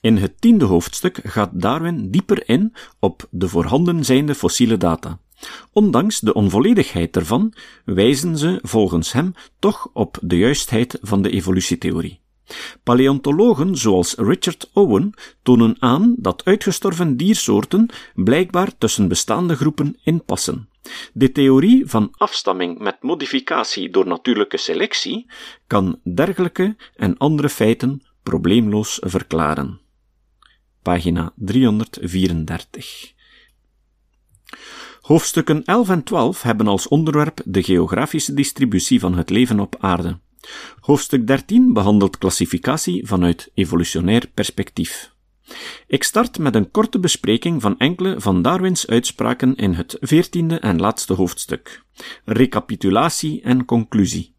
In het tiende hoofdstuk gaat Darwin dieper in op de voorhanden zijnde fossiele data. Ondanks de onvolledigheid ervan wijzen ze volgens hem toch op de juistheid van de evolutietheorie. Paleontologen zoals Richard Owen tonen aan dat uitgestorven diersoorten blijkbaar tussen bestaande groepen inpassen. De theorie van afstamming met modificatie door natuurlijke selectie kan dergelijke en andere feiten probleemloos verklaren. Pagina 334. Hoofdstukken 11 en 12 hebben als onderwerp de geografische distributie van het leven op aarde. Hoofdstuk 13 behandelt klassificatie vanuit evolutionair perspectief. Ik start met een korte bespreking van enkele van Darwins uitspraken in het veertiende en laatste hoofdstuk. Recapitulatie en conclusie.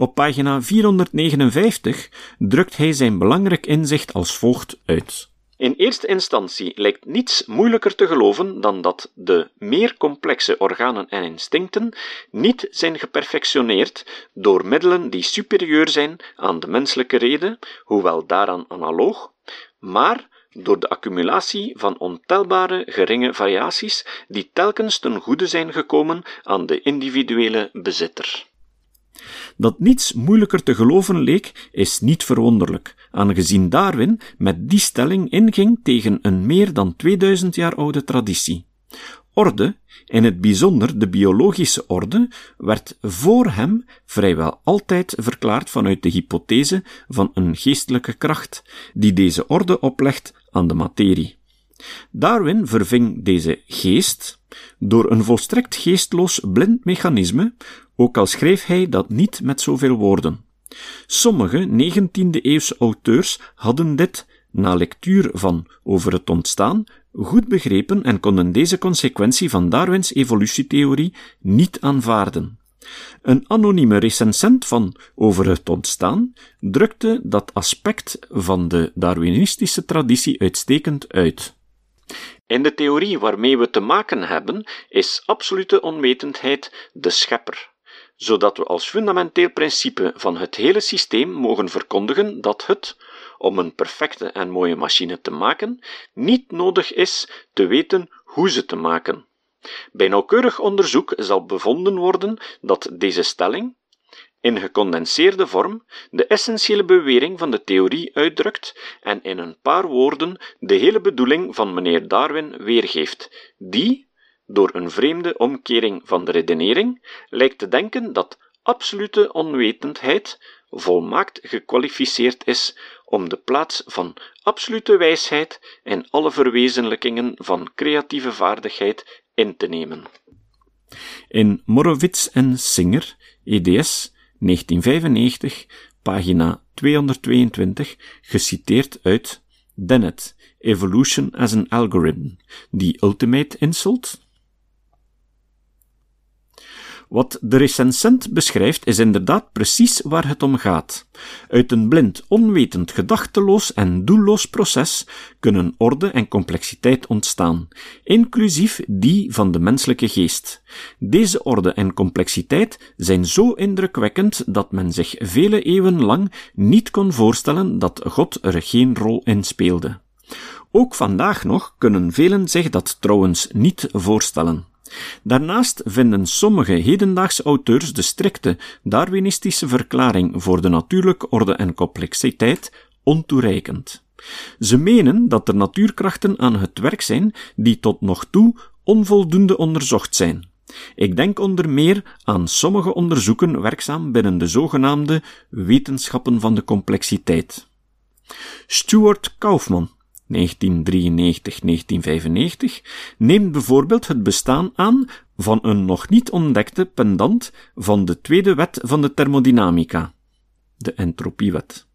Op pagina 459 drukt hij zijn belangrijk inzicht als volgt uit. In eerste instantie lijkt niets moeilijker te geloven dan dat de meer complexe organen en instincten niet zijn geperfectioneerd door middelen die superieur zijn aan de menselijke reden, hoewel daaraan analoog, maar door de accumulatie van ontelbare geringe variaties die telkens ten goede zijn gekomen aan de individuele bezitter. Dat niets moeilijker te geloven leek, is niet verwonderlijk, aangezien Darwin met die stelling inging tegen een meer dan 2000 jaar oude traditie. Orde, in het bijzonder de biologische orde, werd voor hem vrijwel altijd verklaard vanuit de hypothese van een geestelijke kracht, die deze orde oplegt aan de materie. Darwin verving deze geest door een volstrekt geestloos blind mechanisme, ook al schreef hij dat niet met zoveel woorden. Sommige 19e-eeuwse auteurs hadden dit, na lectuur van over het ontstaan, goed begrepen en konden deze consequentie van Darwins evolutietheorie niet aanvaarden. Een anonieme recensent van Over het ontstaan drukte dat aspect van de Darwinistische traditie uitstekend uit. In de theorie waarmee we te maken hebben, is absolute onwetendheid de schepper, zodat we als fundamenteel principe van het hele systeem mogen verkondigen dat het, om een perfecte en mooie machine te maken, niet nodig is te weten hoe ze te maken. Bij nauwkeurig onderzoek zal bevonden worden dat deze stelling, in gecondenseerde vorm de essentiële bewering van de theorie uitdrukt en in een paar woorden de hele bedoeling van meneer Darwin weergeeft, die, door een vreemde omkering van de redenering, lijkt te denken dat absolute onwetendheid volmaakt gekwalificeerd is om de plaats van absolute wijsheid en alle verwezenlijkingen van creatieve vaardigheid in te nemen. In Morowitz en Singer, eds 1995, pagina 222, geciteerd uit Dennett, Evolution as an Algorithm, The Ultimate Insult, wat de recensent beschrijft is inderdaad precies waar het om gaat. Uit een blind, onwetend, gedachteloos en doelloos proces kunnen orde en complexiteit ontstaan, inclusief die van de menselijke geest. Deze orde en complexiteit zijn zo indrukwekkend dat men zich vele eeuwen lang niet kon voorstellen dat God er geen rol in speelde. Ook vandaag nog kunnen velen zich dat trouwens niet voorstellen. Daarnaast vinden sommige hedendaagse auteurs de strikte Darwinistische verklaring voor de natuurlijke orde en complexiteit ontoereikend. Ze menen dat er natuurkrachten aan het werk zijn die tot nog toe onvoldoende onderzocht zijn. Ik denk onder meer aan sommige onderzoeken werkzaam binnen de zogenaamde wetenschappen van de complexiteit. Stuart Kaufman 1993-1995, neemt bijvoorbeeld het bestaan aan van een nog niet ontdekte pendant van de tweede wet van de thermodynamica, de entropiewet.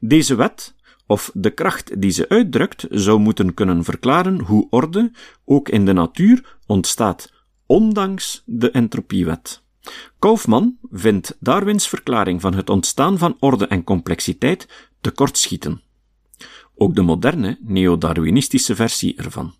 Deze wet, of de kracht die ze uitdrukt, zou moeten kunnen verklaren hoe orde, ook in de natuur, ontstaat, ondanks de entropiewet. Kaufman vindt Darwins verklaring van het ontstaan van orde en complexiteit tekortschieten ook de moderne neo-Darwinistische versie ervan.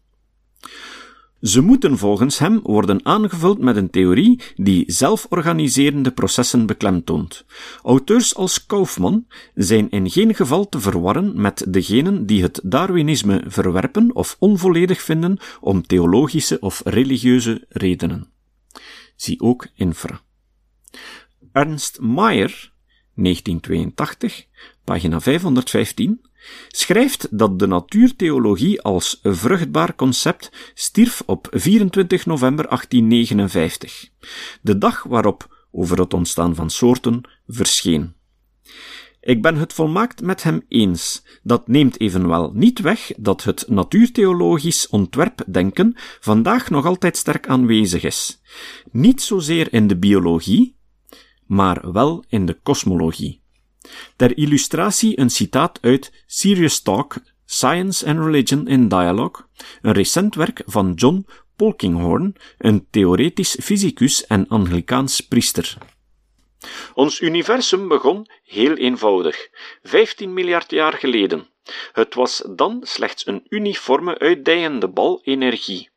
Ze moeten volgens hem worden aangevuld met een theorie die zelforganiserende processen beklemtoont. Auteurs als Kaufman zijn in geen geval te verwarren met degenen die het Darwinisme verwerpen of onvolledig vinden om theologische of religieuze redenen. Zie ook infra. Ernst Mayr, 1982, pagina 515, schrijft dat de natuurtheologie als vruchtbaar concept stierf op 24 november 1859, de dag waarop over het ontstaan van soorten verscheen. Ik ben het volmaakt met hem eens. Dat neemt evenwel niet weg dat het natuurtheologisch ontwerpdenken vandaag nog altijd sterk aanwezig is. Niet zozeer in de biologie, maar wel in de kosmologie. Ter illustratie een citaat uit Serious Talk, Science and Religion in Dialogue, een recent werk van John Polkinghorne, een theoretisch fysicus en Anglikaans priester. Ons universum begon heel eenvoudig, 15 miljard jaar geleden. Het was dan slechts een uniforme uitdijende bal energie.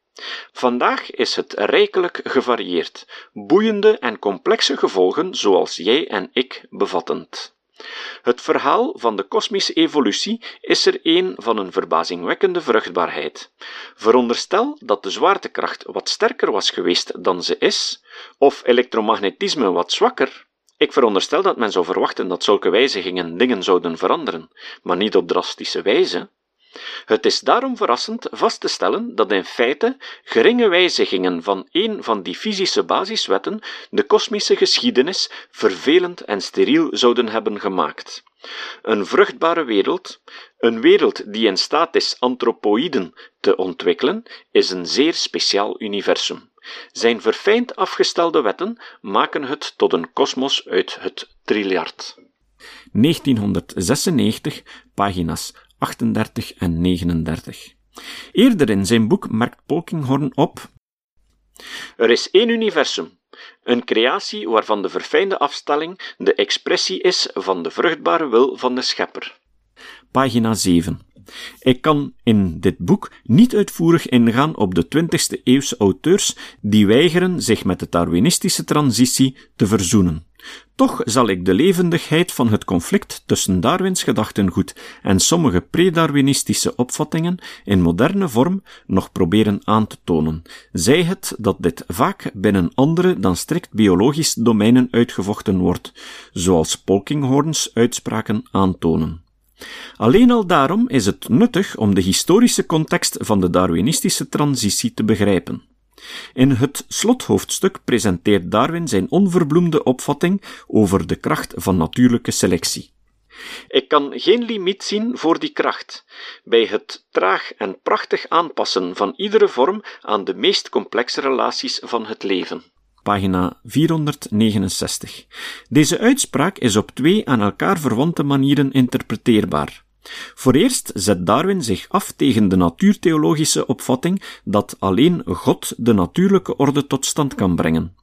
Vandaag is het rijkelijk gevarieerd, boeiende en complexe gevolgen zoals jij en ik bevattend. Het verhaal van de kosmische evolutie is er een van een verbazingwekkende vruchtbaarheid. Veronderstel dat de zwaartekracht wat sterker was geweest dan ze is, of elektromagnetisme wat zwakker. Ik veronderstel dat men zou verwachten dat zulke wijzigingen dingen zouden veranderen, maar niet op drastische wijze. Het is daarom verrassend vast te stellen dat in feite geringe wijzigingen van een van die fysische basiswetten de kosmische geschiedenis vervelend en steriel zouden hebben gemaakt. Een vruchtbare wereld, een wereld die in staat is antropoïden te ontwikkelen, is een zeer speciaal universum. Zijn verfijnd afgestelde wetten maken het tot een kosmos uit het triljard. 1996, pagina's 38 en 39. Eerder in zijn boek merkt Polkinghorn op er is één universum, een creatie waarvan de verfijnde afstelling de expressie is van de vruchtbare wil van de schepper. Pagina 7. Ik kan in dit boek niet uitvoerig ingaan op de 20e eeuwse auteurs die weigeren zich met de Darwinistische transitie te verzoenen. Toch zal ik de levendigheid van het conflict tussen Darwins gedachtengoed en sommige pre-Darwinistische opvattingen in moderne vorm nog proberen aan te tonen, zij het dat dit vaak binnen andere dan strikt biologische domeinen uitgevochten wordt, zoals Polkinghorns uitspraken aantonen. Alleen al daarom is het nuttig om de historische context van de Darwinistische transitie te begrijpen. In het slothoofdstuk presenteert Darwin zijn onverbloemde opvatting over de kracht van natuurlijke selectie. Ik kan geen limiet zien voor die kracht, bij het traag en prachtig aanpassen van iedere vorm aan de meest complexe relaties van het leven. Pagina 469. Deze uitspraak is op twee aan elkaar verwante manieren interpreteerbaar. Voor eerst zet Darwin zich af tegen de natuurtheologische opvatting dat alleen God de natuurlijke orde tot stand kan brengen.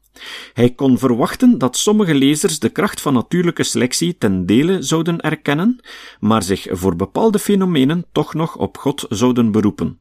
Hij kon verwachten dat sommige lezers de kracht van natuurlijke selectie ten dele zouden erkennen, maar zich voor bepaalde fenomenen toch nog op God zouden beroepen.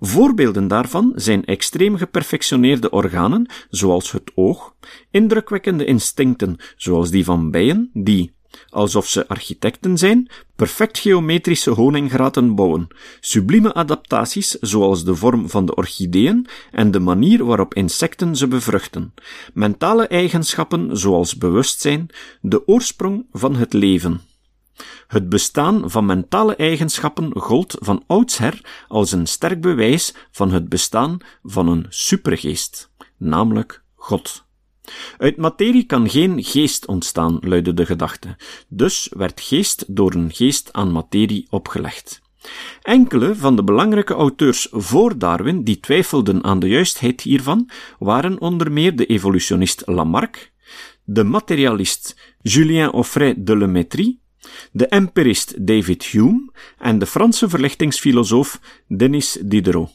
Voorbeelden daarvan zijn extreem geperfectioneerde organen, zoals het oog, indrukwekkende instincten, zoals die van bijen, die, alsof ze architecten zijn, perfect geometrische honinggraten bouwen, sublieme adaptaties zoals de vorm van de orchideeën en de manier waarop insecten ze bevruchten, mentale eigenschappen zoals bewustzijn, de oorsprong van het leven. Het bestaan van mentale eigenschappen gold van oudsher als een sterk bewijs van het bestaan van een supergeest, namelijk God. Uit materie kan geen geest ontstaan, luidde de gedachte. Dus werd geest door een geest aan materie opgelegd. Enkele van de belangrijke auteurs voor Darwin die twijfelden aan de juistheid hiervan waren onder meer de evolutionist Lamarck, de materialist Julien Offray de Lemetrie, de empirist David Hume en de Franse verlichtingsfilosoof Denis Diderot.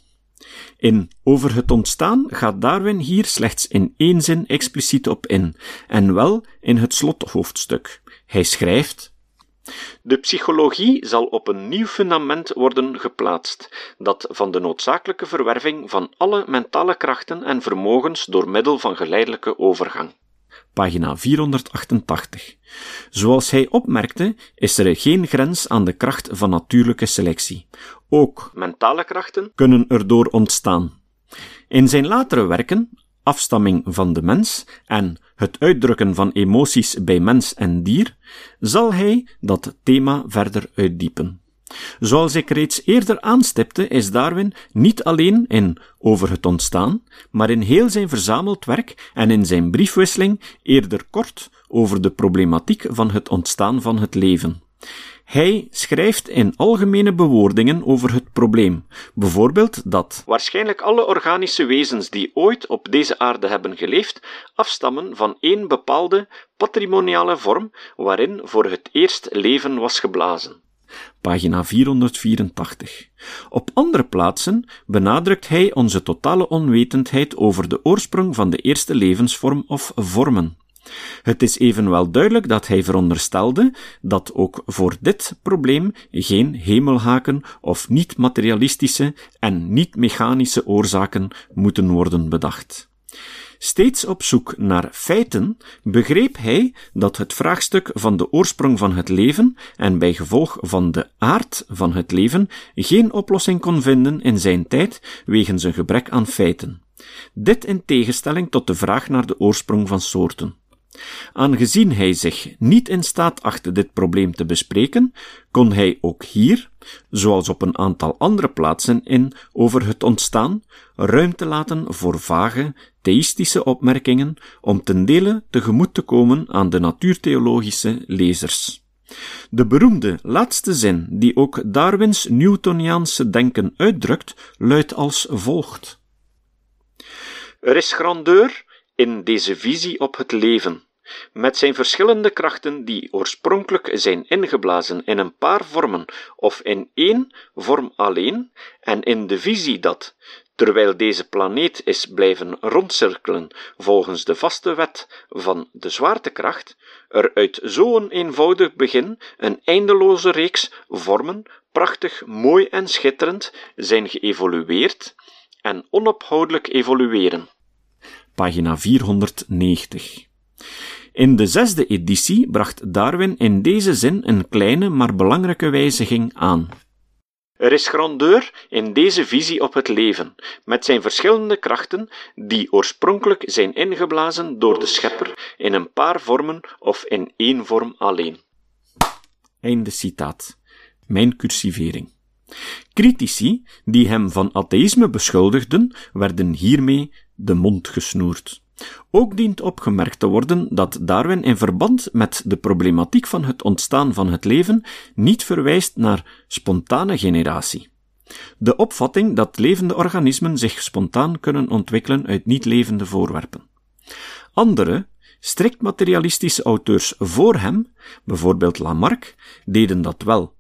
In Over het ontstaan gaat Darwin hier slechts in één zin expliciet op in, en wel in het slothoofdstuk. Hij schrijft: De psychologie zal op een nieuw fundament worden geplaatst, dat van de noodzakelijke verwerving van alle mentale krachten en vermogens door middel van geleidelijke overgang. Pagina 488. Zoals hij opmerkte, is er geen grens aan de kracht van natuurlijke selectie. Ook mentale krachten kunnen erdoor ontstaan. In zijn latere werken, afstamming van de mens en het uitdrukken van emoties bij mens en dier, zal hij dat thema verder uitdiepen. Zoals ik reeds eerder aanstipte, is Darwin niet alleen in Over het ontstaan, maar in heel zijn verzameld werk en in zijn briefwisseling eerder kort over de problematiek van het ontstaan van het leven. Hij schrijft in algemene bewoordingen over het probleem, bijvoorbeeld dat waarschijnlijk alle organische wezens die ooit op deze aarde hebben geleefd, afstammen van één bepaalde patrimoniale vorm waarin voor het eerst leven was geblazen. Pagina 484. Op andere plaatsen benadrukt hij onze totale onwetendheid over de oorsprong van de eerste levensvorm of vormen. Het is evenwel duidelijk dat hij veronderstelde dat ook voor dit probleem geen hemelhaken of niet-materialistische en niet-mechanische oorzaken moeten worden bedacht. Steeds op zoek naar feiten begreep hij dat het vraagstuk van de oorsprong van het leven en bij gevolg van de aard van het leven geen oplossing kon vinden in zijn tijd wegens een gebrek aan feiten. Dit in tegenstelling tot de vraag naar de oorsprong van soorten. Aangezien hij zich niet in staat achtte dit probleem te bespreken, kon hij ook hier, zoals op een aantal andere plaatsen in over het ontstaan, ruimte laten voor vage, theïstische opmerkingen om ten dele tegemoet te komen aan de natuurtheologische lezers. De beroemde laatste zin, die ook Darwins Newtoniaanse denken uitdrukt, luidt als volgt. Er is grandeur in deze visie op het leven, met zijn verschillende krachten die oorspronkelijk zijn ingeblazen in een paar vormen of in één vorm alleen, en in de visie dat, terwijl deze planeet is blijven rondcirkelen volgens de vaste wet van de zwaartekracht, er uit zo'n eenvoudig begin een eindeloze reeks vormen, prachtig, mooi en schitterend, zijn geëvolueerd en onophoudelijk evolueren pagina 490. In de zesde editie bracht Darwin in deze zin een kleine maar belangrijke wijziging aan. Er is grandeur in deze visie op het leven, met zijn verschillende krachten, die oorspronkelijk zijn ingeblazen door de schepper in een paar vormen of in één vorm alleen. Einde citaat. Mijn cursivering. Critici, die hem van atheïsme beschuldigden, werden hiermee de mond gesnoerd. Ook dient opgemerkt te worden dat Darwin in verband met de problematiek van het ontstaan van het leven niet verwijst naar spontane generatie. De opvatting dat levende organismen zich spontaan kunnen ontwikkelen uit niet-levende voorwerpen. Andere, strikt materialistische auteurs voor hem, bijvoorbeeld Lamarck, deden dat wel.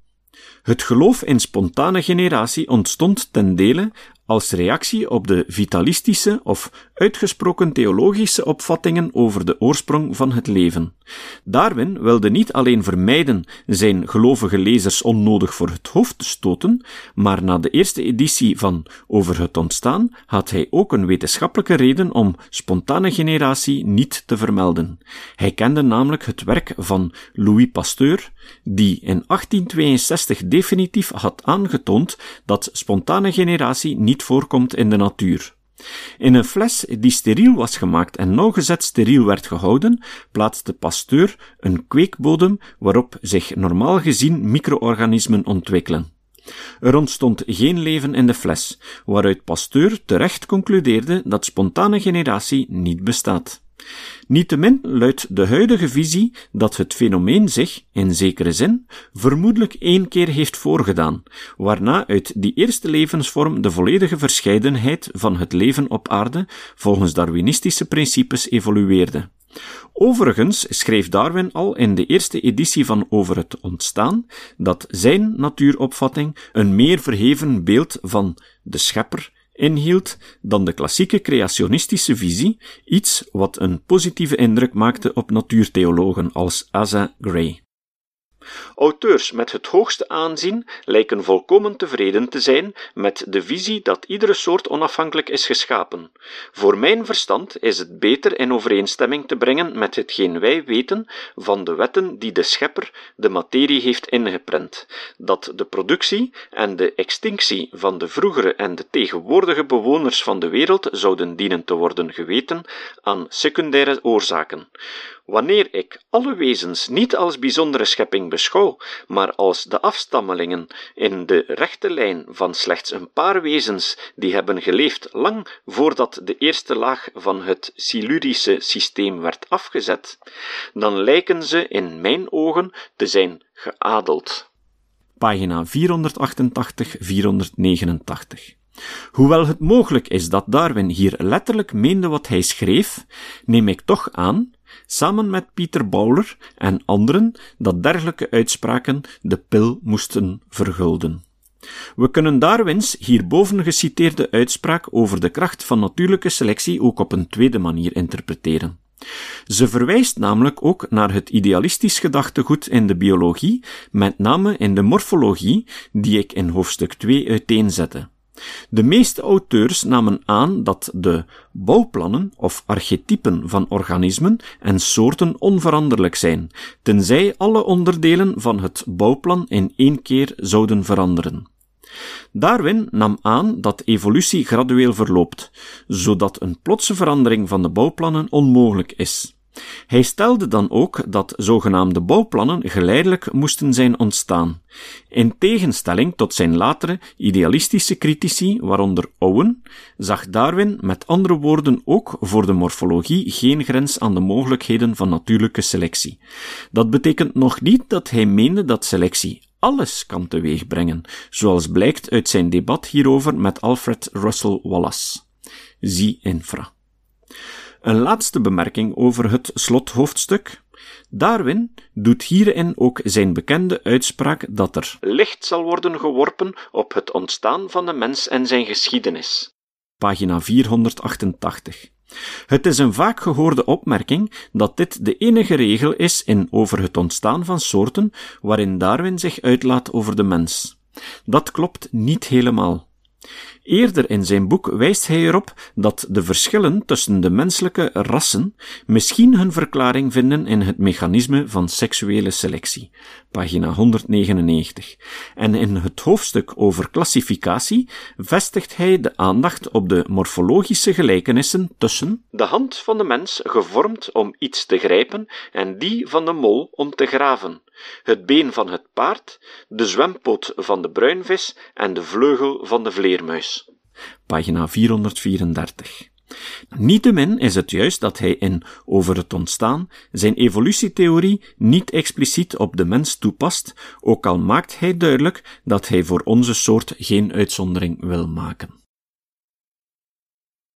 Het geloof in spontane generatie ontstond ten dele als reactie op de vitalistische of uitgesproken theologische opvattingen over de oorsprong van het leven. Darwin wilde niet alleen vermijden zijn gelovige lezers onnodig voor het hoofd te stoten, maar na de eerste editie van Over het ontstaan had hij ook een wetenschappelijke reden om spontane generatie niet te vermelden. Hij kende namelijk het werk van Louis Pasteur, die in 1862 definitief had aangetoond dat spontane generatie niet voorkomt in de natuur. In een fles die steriel was gemaakt en nauwgezet steriel werd gehouden, plaatste Pasteur een kweekbodem waarop zich normaal gezien micro-organismen ontwikkelen. Er ontstond geen leven in de fles, waaruit Pasteur terecht concludeerde dat spontane generatie niet bestaat. Niettemin luidt de huidige visie dat het fenomeen zich, in zekere zin, vermoedelijk één keer heeft voorgedaan, waarna uit die eerste levensvorm de volledige verscheidenheid van het leven op aarde volgens Darwinistische principes evolueerde. Overigens schreef Darwin al in de eerste editie van Over het ontstaan dat zijn natuuropvatting een meer verheven beeld van de schepper inhield dan de klassieke creationistische visie, iets wat een positieve indruk maakte op natuurtheologen als Asa Gray. Auteurs met het hoogste aanzien lijken volkomen tevreden te zijn met de visie dat iedere soort onafhankelijk is geschapen. Voor mijn verstand is het beter in overeenstemming te brengen met hetgeen wij weten van de wetten die de schepper de materie heeft ingeprent, dat de productie en de extinctie van de vroegere en de tegenwoordige bewoners van de wereld zouden dienen te worden geweten aan secundaire oorzaken. Wanneer ik alle wezens niet als bijzondere schepping beschouw, maar als de afstammelingen in de rechte lijn van slechts een paar wezens die hebben geleefd lang voordat de eerste laag van het Silurische systeem werd afgezet, dan lijken ze in mijn ogen te zijn geadeld. Pagina 488-489 Hoewel het mogelijk is dat Darwin hier letterlijk meende wat hij schreef, neem ik toch aan samen met Pieter Bowler en anderen, dat dergelijke uitspraken de pil moesten vergulden. We kunnen Darwins hierboven geciteerde uitspraak over de kracht van natuurlijke selectie ook op een tweede manier interpreteren. Ze verwijst namelijk ook naar het idealistisch gedachtegoed in de biologie, met name in de morfologie, die ik in hoofdstuk 2 uiteenzette. De meeste auteurs namen aan dat de bouwplannen of archetypen van organismen en soorten onveranderlijk zijn, tenzij alle onderdelen van het bouwplan in één keer zouden veranderen. Darwin nam aan dat evolutie gradueel verloopt, zodat een plotse verandering van de bouwplannen onmogelijk is. Hij stelde dan ook dat zogenaamde bouwplannen geleidelijk moesten zijn ontstaan, in tegenstelling tot zijn latere idealistische critici, waaronder Owen, zag Darwin met andere woorden ook voor de morfologie geen grens aan de mogelijkheden van natuurlijke selectie. Dat betekent nog niet dat hij meende dat selectie alles kan teweegbrengen, zoals blijkt uit zijn debat hierover met Alfred Russel Wallace. Zie infra. Een laatste bemerking over het slothoofdstuk. Darwin doet hierin ook zijn bekende uitspraak dat er licht zal worden geworpen op het ontstaan van de mens en zijn geschiedenis. Pagina 488. Het is een vaak gehoorde opmerking dat dit de enige regel is in over het ontstaan van soorten waarin Darwin zich uitlaat over de mens. Dat klopt niet helemaal. Eerder in zijn boek wijst hij erop dat de verschillen tussen de menselijke rassen misschien hun verklaring vinden in het mechanisme van seksuele selectie, pagina 199. En in het hoofdstuk over klassificatie vestigt hij de aandacht op de morfologische gelijkenissen tussen de hand van de mens gevormd om iets te grijpen en die van de mol om te graven, het been van het paard, de zwempoot van de bruinvis en de vleugel van de vleermuis. Pagina 434. Niettemin is het juist dat hij in Over het ontstaan zijn evolutietheorie niet expliciet op de mens toepast, ook al maakt hij duidelijk dat hij voor onze soort geen uitzondering wil maken.